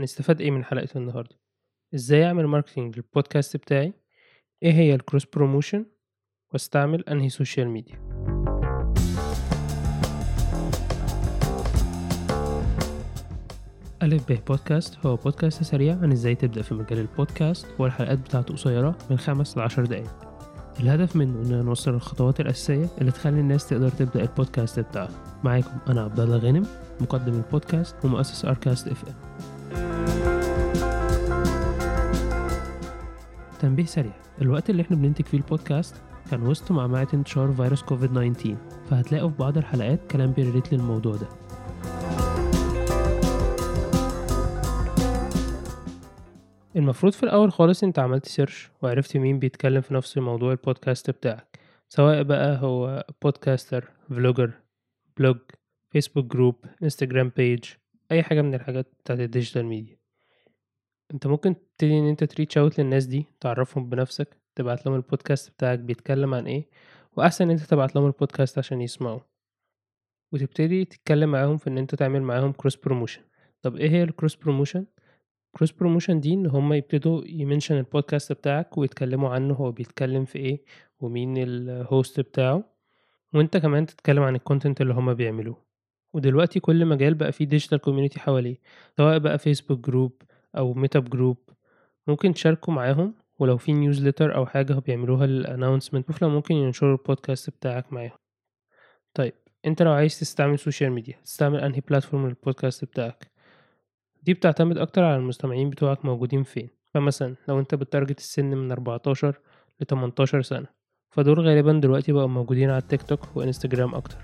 هنستفاد إيه من حلقة النهاردة؟ إزاي أعمل marketing للبودكاست بتاعي؟ إيه هي ال cross promotion وأستعمل أنهي social media ألف ب بودكاست هو بودكاست سريع عن إزاي تبدأ في مجال البودكاست والحلقات بتاعته قصيرة من خمس لعشر دقايق. الهدف منه إننا نوصل الخطوات الأساسية اللي تخلي الناس تقدر تبدأ البودكاست بتاعها. معاكم أنا عبد الله غانم مقدم البودكاست ومؤسس أركاست اف ام تنبيه سريع. الوقت اللي إحنا بننتج فيه البودكاست كان وسط معمعة انتشار فيروس كوفيد 19 فهتلاقوا في بعض الحلقات كلام بي relate للموضوع ده. المفروض في الأول خالص انت عملت search وعرفت مين بيتكلم في نفس موضوع البودكاست بتاعك. سواء بقى هو podcaster vlogger blog Facebook group Instagram page أي حاجة من الحاجات بتاعت ال digital media انت ممكن تبتدي إن أنت ت reach out للناس دي تعرفهم بنفسك تبعت لهم البودكاست بتاعك بيتكلم عن إيه وأحسن إن أنت تبعت لهم البودكاست عشان يسمعوا وتبتدي تتكلم معاهم في إن أنت تعمل معاهم cross promotion طب إيه هي ال cross promotion cross promotion دي إن هم يبتدوا ي mention البودكاست بتاعك ويتكلموا عنه هو بيتكلم في إيه ومين ال host بتاعه وأنت كمان تتكلم عن ال content اللي هم بيعملوه. ودلوقتي كل مجال بقى فيه digital community حواليه سواء بقى Facebook group أو meetup group ممكن تشاركوا معاهم ولو في newsletter أو حاجة بيعملوها لل announcement شوف لو ممكن ينشروا البودكاست بتاعك معاهم. طيب أنت لو عايز تستعمل social media تستعمل أنهي platform للبودكاست بتاعك؟ دي بتعتمد أكتر على المستمعين بتوعك موجودين فين. فمثلا لو أنت بت target السن من 14 ل 18 سنة فدول غالبا دلوقتي بقوا موجودين على التيك توك وإنستجرام أكتر.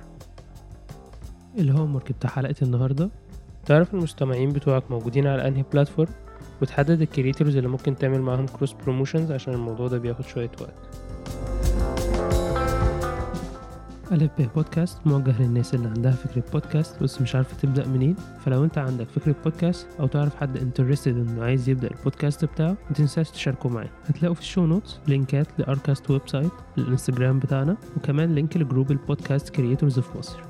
ال homework بتاع حلقة النهارده؟ تعرف المستمعين بتوعك موجودين على أنهي platform وتحدد ال creators اللي ممكن تعمل معاهم cross promotions عشان الموضوع ده بياخد شوية وقت. ألف ب بودكاست موجه للناس اللي عندها فكرة بودكاست بس مش عارفة تبدأ منين. فلو انت عندك فكرة بودكاست أو تعرف حد interested إنه عايز يبدأ البودكاست بتاعه متنساش تشاركه معاه هتلاقوا في ال show notes لينكات لأركاست website الانستجرام بتاعنا وكمان link ل group ال podcast creators في مصر